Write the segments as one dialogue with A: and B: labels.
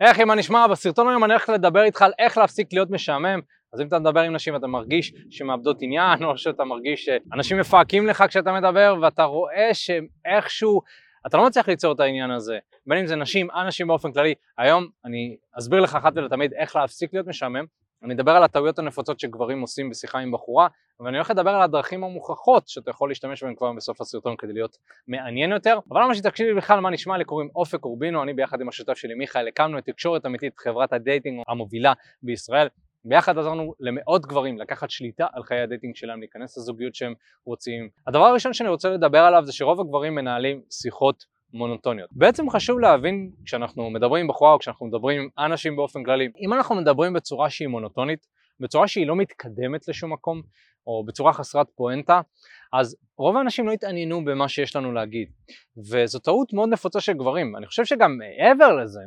A: איך אם אני אשמע בסרטון היום אני הולך לדבר איתך על איך להפסיק להיות משעמם. אז אם אתה מדבר עם נשים ואתה מרגיש שמאבדות עניין או שאתה מרגיש שאנשים מפהקים לך כשאתה מדבר ואתה רואה שאיכשהו אתה לא מצליח ליצור את העניין הזה. בין אם זה נשים, אנשים באופן כללי. היום אני אסביר לך אחת ולתמיד איך להפסיק להיות משעמם אני אדבר על הטעויות הנפוצות שגברים עושים בשיחה עם בחורה ואני הולך לדבר על הדרכים המוכחות שאתה יכול להשתמש בהן כבר בסוף הסרטון כדי להיות מעניין יותר אבל למה שתקשיב לי בכלל מה נשמע לי קוראים אופק אורבינו אני ביחד עם השותף שלי מיכאל הקמנו את תקשורת אמיתית חברת ה dating המובילה בישראל ביחד עזרנו למאות גברים לקחת שליטה על חיי ה dating שלהם, להיכנס לזוגיות שהם רוצים. הדבר הראשון שאני רוצה לדבר עליו זה שרוב הגברים מנהלים שיחות מונוטוניות. בעצם חשוב להבין כשאנחנו מדברים עם בחורה או כשאנחנו מדברים עם אנשים באופן כללי, אם אנחנו מדברים בצורה שהיא מונוטונית, בצורה שהיא לא מתקדמת לשום מקום, או בצורה חסרת פואנטה, אז רוב האנשים לא יתעניינו במה שיש לנו להגיד. וזו טעות מאוד נפוצה של גברים. אני חושב שגם מעבר לזה,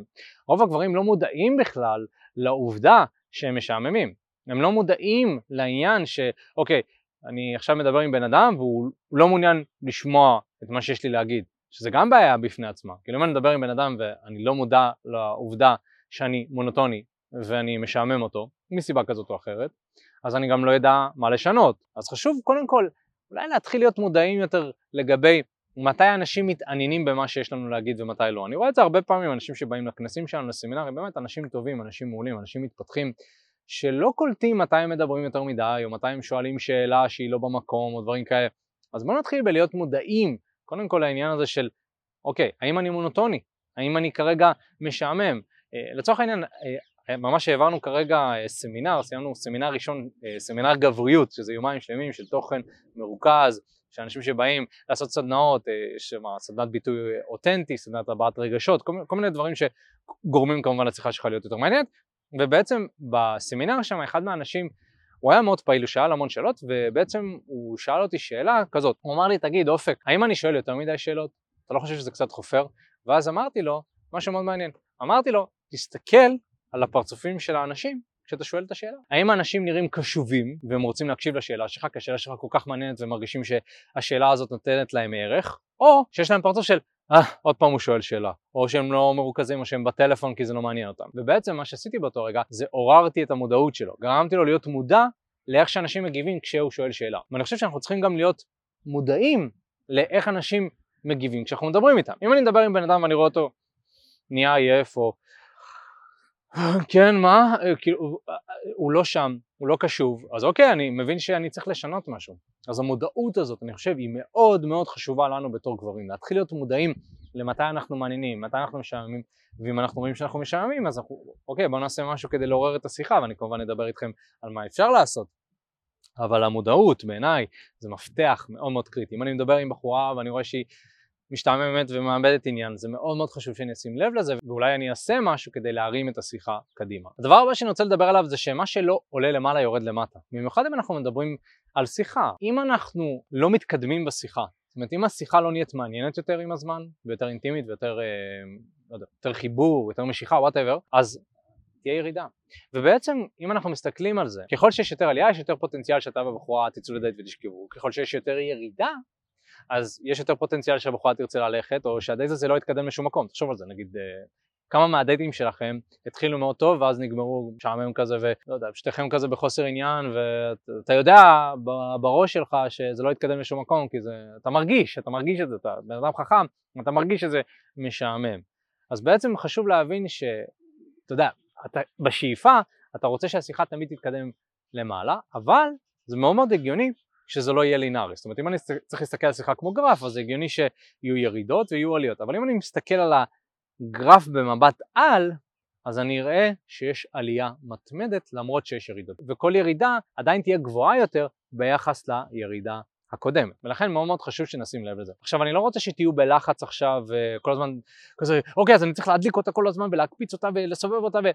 A: רוב הגברים לא מודעים בכלל לעובדה שהם משעממים. הם לא מודעים לעניין שאוקיי, אני עכשיו מדבר עם בן אדם והוא לא מעוניין לשמוע את מה שיש לי להגיד. שזה גם בעיה בפני עצמה. כאילו אם אני מדבר עם בן אדם ואני לא מודע לעובדה שאני מונוטוני ואני משעמם אותו, מסיבה כזאת או אחרת, אז אני גם לא אדע מה לשנות. אז חשוב קודם כל אולי להתחיל להיות מודעים יותר לגבי מתי אנשים מתעניינים במה שיש לנו להגיד ומתי לא. אני רואה את זה הרבה פעמים, אנשים שבאים לכנסים שלנו, לסמינרים, באמת אנשים טובים, אנשים מעולים, אנשים מתפתחים, שלא קולטים מתי הם מדברים יותר מדי, או מתי הם שואלים שאלה שהיא לא במקום, או דברים כאלה. אז בואו נתחיל בלהיות מודעים קודם כל העניין הזה של, אוקיי, האם אני מונוטוני? האם אני כרגע משעמם? אה, לצורך העניין, אה, ממש העברנו כרגע אה, סמינר, סיימנו סמינר ראשון, סמינר גבריות, שזה יומיים שלמים של תוכן מרוכז, של אנשים שבאים לעשות סדנאות, שמה, סדנת ביטוי אותנטי, סדנת הבעת רגשות, כל, כל מיני דברים שגורמים כמובן לשיחה שלך להיות יותר מעניינת, ובעצם בסמינר שם אחד מהאנשים הוא היה מאוד פעיל, הוא שאל המון שאלות, ובעצם הוא שאל אותי שאלה כזאת, הוא אמר לי, תגיד אופק, האם אני שואל יותר מדי שאלות? אתה לא חושב שזה קצת חופר? ואז אמרתי לו, משהו מאוד מעניין, אמרתי לו, תסתכל על הפרצופים של האנשים כשאתה שואל את השאלה. האם האנשים נראים קשובים והם רוצים להקשיב לשאלה שלך, כי השאלה שלך כל כך מעניינת ומרגישים שהשאלה הזאת נותנת להם ערך, או שיש להם פרצוף של אה, עוד פעם הוא שואל שאלה, או שהם לא מרוכזים או שהם בטלפון כי זה לא מעניין אותם. ובעצם מה שעשיתי באותו רגע זה עוררתי את המודעות שלו, גרמתי לו להיות מודע לאיך שאנשים מגיבים כשהוא שואל שאלה. ואני חושב שאנחנו צריכים גם להיות מודעים לאיך אנשים מגיבים כשאנחנו מדברים איתם. אם אני מדבר עם בן אדם ואני רואה אותו נהיה עייף או כן מה, כאילו הוא לא שם, הוא לא קשוב, אז אוקיי אני מבין שאני צריך לשנות משהו. אז המודעות הזאת אני חושב היא מאוד מאוד חשובה לנו בתור גברים, להתחיל להיות מודעים למתי אנחנו מעניינים, מתי אנחנו משעממים, ואם אנחנו רואים שאנחנו משעממים אז אנחנו, אוקיי בואו נעשה משהו כדי לעורר את השיחה ואני כמובן אדבר איתכם על מה אפשר לעשות. אבל המודעות בעיניי זה מפתח מאוד מאוד קריטי. אם אני מדבר עם בחורה ואני רואה שהיא משתעממת ומאבדת עניין, זה מאוד מאוד חשוב שאני אשים לב לזה ואולי אני אעשה משהו כדי להרים את השיחה קדימה. הדבר הבא שאני רוצה לדבר עליו זה שמה שלא עולה למעלה יורד למטה. במיוחד אם אנחנו מדברים על שיחה. אם אנחנו לא מתקדמים בשיחה, זאת אומרת אם השיחה לא נהיית מעניינת יותר עם הזמן ויותר אינטימית ויותר אה, לא יודע, יותר חיבור, יותר משיכה, whatever, אז תהיה ירידה. ובעצם אם אנחנו מסתכלים על זה, ככל שיש יותר עלייה יש יותר פוטנציאל שאתה ובחורה תצאו לדייט ותשכבו, ככל שיש יותר ירידה אז יש יותר פוטנציאל שהבחורה תרצה ללכת או שהדייט הזה לא יתקדם לשום מקום, תחשוב על זה, נגיד אה, כמה מהדייטים שלכם התחילו מאוד טוב ואז נגמרו משעמם כזה ולא יודע, שתיכם כזה בחוסר עניין ואתה יודע בראש שלך שזה לא יתקדם לשום מקום כי זה, אתה מרגיש, אתה מרגיש את זה, אתה בן אדם חכם, אתה מרגיש שזה משעמם. אז בעצם חשוב להבין שאתה יודע, אתה, בשאיפה אתה רוצה שהשיחה תמיד תתקדם למעלה, אבל זה מאוד מאוד הגיוני שזה לא יהיה לינארי. זאת אומרת אם אני צריך להסתכל על שיחה כמו גרף אז זה הגיוני שיהיו ירידות ויהיו עליות, אבל אם אני מסתכל על הגרף במבט על אז אני אראה שיש עלייה מתמדת למרות שיש ירידות. וכל ירידה עדיין תהיה גבוהה יותר ביחס לירידה הקודמת. ולכן מאוד מאוד חשוב שנשים לב לזה. עכשיו אני לא רוצה שתהיו בלחץ עכשיו כל הזמן כזה אוקיי אז אני צריך להדליק אותה כל הזמן ולהקפיץ אותה ולסובב אותה ו...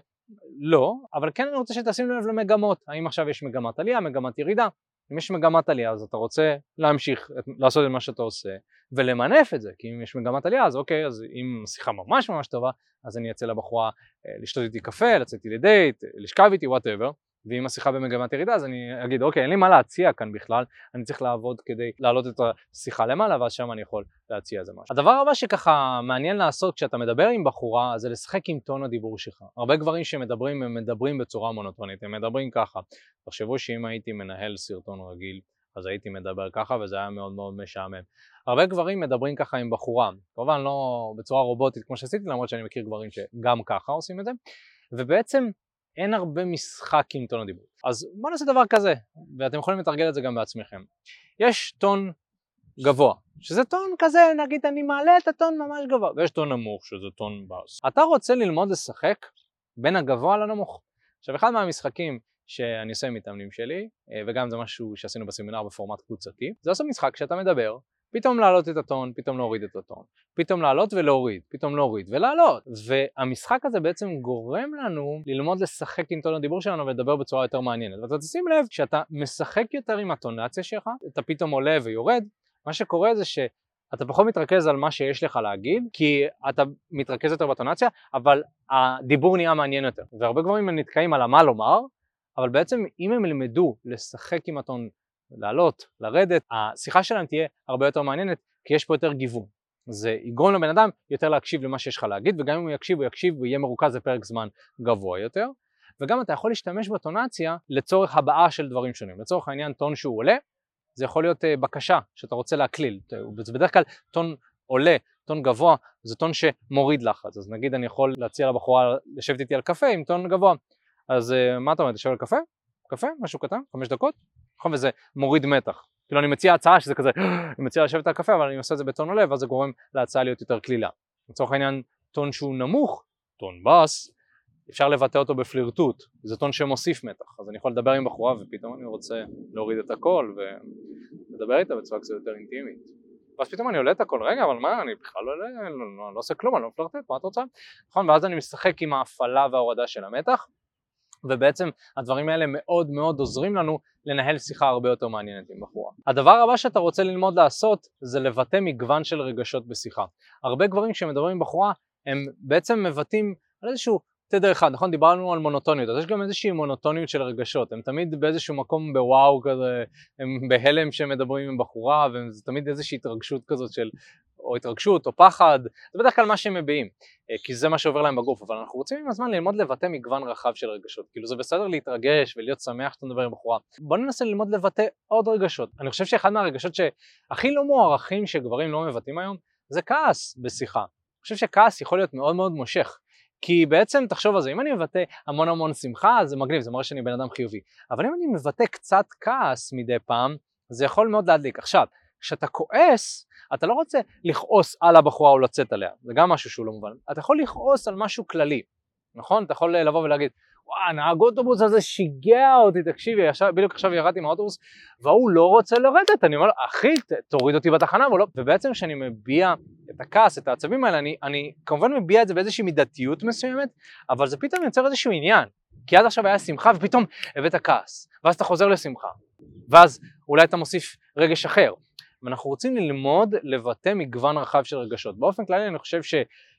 A: לא, אבל כן אני רוצה שתשימו לב למגמות, האם עכשיו יש מגמת עלייה, מגמת ירידה, אם יש מגמת עלייה אז אתה רוצה להמשיך לעשות את מה שאתה עושה ולמנף את זה כי אם יש מגמת עלייה אז אוקיי אז אם השיחה ממש ממש טובה אז אני אצא לבחורה אה, לשתות איתי קפה, לצאת איתי לדייט, לשכב איתי whatever ואם השיחה במגמת ירידה אז אני אגיד אוקיי אין לי מה להציע כאן בכלל, אני צריך לעבוד כדי להעלות את השיחה למעלה ואז שם אני יכול להציע איזה משהו. הדבר הבא שככה מעניין לעשות כשאתה מדבר עם בחורה זה לשחק עם טון הדיבור שלך. הרבה גברים שמדברים הם מדברים בצורה מונוטונית, הם מדברים ככה. תחשבו שאם הייתי מנהל סרטון רגיל אז הייתי מדבר ככה וזה היה מאוד מאוד משעמם. הרבה גברים מדברים ככה עם בחורה, כמובן לא בצורה רובוטית כמו שעשיתי למרות שאני מכיר גברים שגם ככה עושים את זה ובעצם אין הרבה משחק עם טון הדיבור. אז בואו נעשה דבר כזה, ואתם יכולים לתרגל את זה גם בעצמכם. יש טון גבוה, שזה טון כזה, נגיד אני מעלה את הטון ממש גבוה, ויש טון נמוך שזה טון בס. אתה רוצה ללמוד לשחק בין הגבוה לנמוך. עכשיו אחד מהמשחקים שאני עושה עם מתאמנים שלי, אה, וגם זה משהו שעשינו בסמינר בפורמט קבוצתי, זה לעשות משחק שאתה מדבר, פתאום להעלות את הטון, פתאום להוריד את הטון, פתאום לעלות ולהוריד, פתאום להוריד ולעלות. והמשחק הזה בעצם גורם לנו ללמוד לשחק עם טון הדיבור שלנו ולדבר בצורה יותר מעניינת. ואתה תשים לב, כשאתה משחק יותר עם הטונציה שלך, אתה פתאום עולה ויורד, מה שקורה זה ש... אתה פחות מתרכז על מה שיש לך להגיד, כי אתה מתרכז יותר בטונציה, אבל הדיבור נהיה מעניין יותר. והרבה גברים נתקעים על המה לומר, אבל בעצם אם הם ילמדו לשחק עם הטון לעלות, לרדת, השיחה שלהם תהיה הרבה יותר מעניינת כי יש פה יותר גיוון. זה יגרום לבן אדם יותר להקשיב למה שיש לך להגיד וגם אם הוא יקשיב הוא יקשיב ויהיה מרוכז לפרק זמן גבוה יותר וגם אתה יכול להשתמש בטונציה לצורך הבעה של דברים שונים. לצורך העניין טון שהוא עולה זה יכול להיות uh, בקשה שאתה רוצה להקליל, זה בדרך כלל טון עולה, טון גבוה זה טון שמוריד לחץ, אז נגיד אני יכול להציע לבחורה לשבת איתי על קפה עם טון גבוה, אז uh, מה אתה אומר, תשב על קפה? קפה? משהו קטן? חמש דקות? נכון? וזה מוריד מתח. כאילו אני מציע הצעה שזה כזה, אני מציע לשבת על קפה אבל אני עושה את זה בטון עולה ואז זה גורם להצעה להיות יותר קלילה. לצורך העניין טון שהוא נמוך, טון בס, אפשר לבטא אותו בפלירטוט, זה טון שמוסיף מתח, אז אני יכול לדבר עם בחורה ופתאום אני רוצה להוריד את הקול ולדבר איתה בצורה קצת יותר אינטימית. ואז פתאום אני עולה את הכל, רגע אבל מה אני בכלל לא, לא, לא, לא עושה כלום, אני לא מפלרטט, מה את רוצה? נכון, ואז אני משחק עם ההפעלה וההורדה של המתח ובעצם הדברים האלה מאוד מאוד עוזרים לנו לנהל שיחה הרבה יותר מעניינת עם בחורה. הדבר הבא שאתה רוצה ללמוד לעשות זה לבטא מגוון של רגשות בשיחה. הרבה גברים שמדברים עם בחורה הם בעצם מבטאים על איזשהו תדר אחד, נכון? דיברנו על מונוטוניות, אז יש גם איזושהי מונוטוניות של רגשות, הם תמיד באיזשהו מקום בוואו כזה, הם בהלם שהם מדברים עם בחורה, וזה תמיד איזושהי התרגשות כזאת של או התרגשות או פחד, זה בדרך כלל מה שהם מביעים, אה, כי זה מה שעובר להם בגוף, אבל אנחנו רוצים עם הזמן ללמוד לבטא מגוון רחב של רגשות, כאילו זה בסדר להתרגש ולהיות שמח שאתה מדבר עם בחורה, בוא ננסה ללמוד לבטא עוד רגשות, אני חושב שאחד מהרגשות שהכי לא מוערכים שגברים לא מבטאים היום, זה כעס בשיחה, אני חושב שכעס יכול להיות מאוד מאוד מושך, כי בעצם תחשוב על זה, אם אני מבטא המון המון שמחה זה מגניב, זה מראה שאני בן אדם חיובי, אבל אם אני מבטא קצת כעס מדי פעם, זה יכול מאוד להדליק. עכשיו, כשאתה כועס, אתה לא רוצה לכעוס על הבחורה או לצאת עליה, זה גם משהו שהוא לא מובן, אתה יכול לכעוס על משהו כללי, נכון? אתה יכול לבוא ולהגיד, וואו, נהג אוטובוס הזה שיגע אותי, תקשיבי, עכשיו, בדיוק עכשיו ירדתי מהאוטובוס והוא לא רוצה לרדת, אני אומר לו, אחי, תוריד אותי בתחנה, ולא, ובעצם כשאני מביע את הכעס, את העצבים האלה, אני, אני כמובן מביע את זה באיזושהי מידתיות מסוימת, אבל זה פתאום יוצר איזשהו עניין, כי עד עכשיו היה שמחה ופתאום הבאת כעס, ואז אתה חוזר לשמחה, ואז אולי אתה מוסיף רגש אחר, ואנחנו רוצים ללמוד לבטא מגוון רחב של רגשות. באופן כללי אני חושב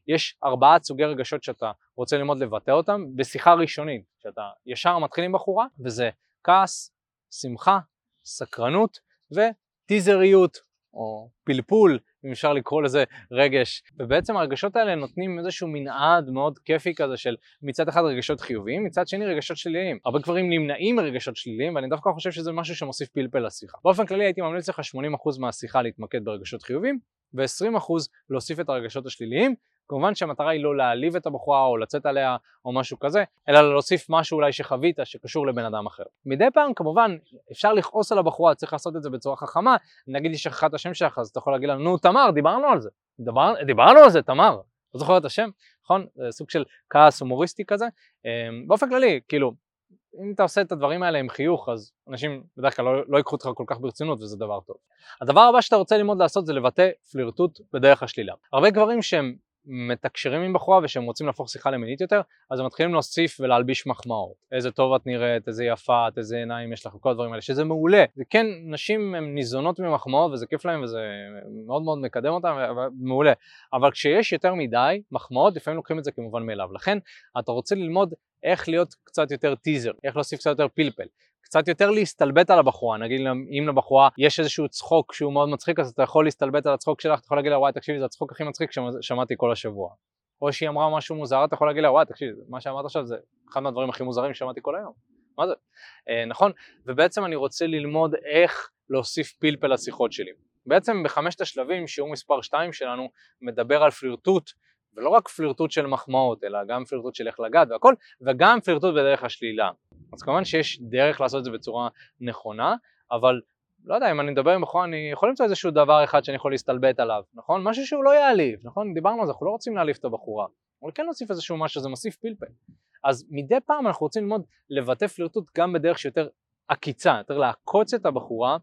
A: שיש ארבעה סוגי רגשות שאתה רוצה ללמוד לבטא אותם בשיחה ראשונית, שאתה ישר מתחיל עם בחורה, וזה כעס, שמחה, סקרנות וטיזריות או פלפול, אם אפשר לקרוא לזה רגש, ובעצם הרגשות האלה נותנים איזשהו מנעד מאוד כיפי כזה של מצד אחד רגשות חיוביים, מצד שני רגשות שליליים. הרבה גברים נמנעים מרגשות שליליים ואני דווקא חושב שזה משהו שמוסיף פלפל לשיחה. באופן כללי הייתי ממליץ לך 80% מהשיחה להתמקד ברגשות חיוביים ו-20% להוסיף את הרגשות השליליים כמובן שהמטרה היא לא להעליב את הבחורה או לצאת עליה או משהו כזה, אלא להוסיף משהו אולי שחווית שקשור לבן אדם אחר. מדי פעם כמובן אפשר לכעוס על הבחורה, צריך לעשות את זה בצורה חכמה, נגיד היא שכחה את השם שלך אז אתה יכול להגיד לה נו תמר דיברנו על זה, דבר, דיברנו על זה תמר, לא זוכר את השם, נכון? זה סוג של כעס הומוריסטי כזה, אמ, באופן כללי כאילו אם אתה עושה את הדברים האלה עם חיוך אז אנשים בדרך כלל לא, לא ייקחו אותך כל כך ברצינות וזה דבר טוב. הדבר הבא שאתה רוצה ללמוד לעשות זה לבטא פלירטוט בדרך השלילה. הרבה גברים שהם מתקשרים עם בחורה ושהם רוצים להפוך שיחה למינית יותר, אז הם מתחילים להוסיף ולהלביש מחמאות. איזה טוב את נראית, איזה יפה את, איזה עיניים יש לך, כל הדברים האלה, שזה מעולה. זה כן, נשים הן ניזונות ממחמאות וזה כיף להן וזה מאוד מאוד מקדם אותן, מעולה. אבל כשיש יותר מדי מחמאות, לפעמים לוקחים את זה כמובן מאליו. לכן אתה רוצה ללמוד איך להיות קצת יותר טיזר, איך להוסיף קצת יותר פלפל. קצת יותר להסתלבט על הבחורה, נגיד אם לבחורה יש איזשהו צחוק שהוא מאוד מצחיק אז אתה יכול להסתלבט על הצחוק שלך, אתה יכול להגיד לה וואי תקשיבי זה הצחוק הכי מצחיק ששמעתי כל השבוע. או שהיא אמרה משהו מוזר, אתה יכול להגיד לה וואי תקשיבי מה שאמרת עכשיו זה אחד מהדברים הכי מוזרים ששמעתי כל היום. מה זה? אה, נכון? ובעצם אני רוצה ללמוד איך להוסיף פלפל לשיחות שלי. בעצם בחמשת השלבים, שיעור מספר 2 שלנו מדבר על פלירטוט, ולא רק פלירטוט של מחמאות, אלא גם פלירטוט של איך לגעת והכל, וגם פלירטוט בדרך השלילה. אז כמובן שיש דרך לעשות את זה בצורה נכונה, אבל לא יודע, אם אני מדבר עם בחורה, אני יכול למצוא איזשהו דבר אחד שאני יכול להסתלבט עליו, נכון? משהו שהוא לא יעליב, נכון? דיברנו על זה, אנחנו לא רוצים להעליב את הבחורה, אבל כן להוסיף איזשהו משהו, זה מוסיף פלפל. אז מדי פעם אנחנו רוצים ללמוד לבטא פלירטוט גם בדרך שיותר עקיצה, יותר לעקוץ את הבחורה,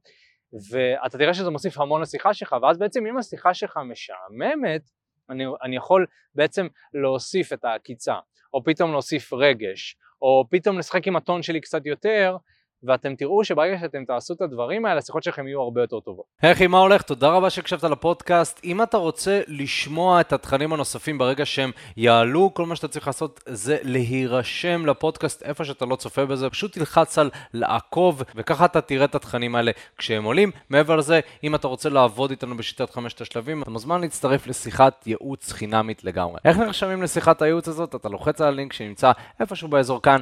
A: ואתה תראה שזה מוסיף המון לשיחה שלך, ואז בעצם אם השיחה שלך משעממת, אני, אני יכול בעצם להוסיף את העקיצה, או פתאום להוסיף רגש, או פתאום לשחק עם הטון שלי קצת יותר, ואתם תראו שברגע שאתם תעשו את הדברים האלה, השיחות שלכם יהיו הרבה יותר טובות.
B: היי אחי, מה הולך? תודה רבה שהקשבת לפודקאסט. אם אתה רוצה לשמוע את התכנים הנוספים ברגע שהם יעלו, כל מה שאתה צריך לעשות זה להירשם לפודקאסט איפה שאתה לא צופה בזה, פשוט תלחץ על לעקוב, וככה אתה תראה את התכנים האלה כשהם עולים. מעבר לזה, אם אתה רוצה לעבוד איתנו בשיטת חמשת השלבים, אתה מוזמן להצטרף לשיחת ייעוץ חינמית לגמרי. איך נרשמים לשיחת הייעוץ הזאת? אתה לוחץ על הלינק שנמצא איפשהו באזור כאן,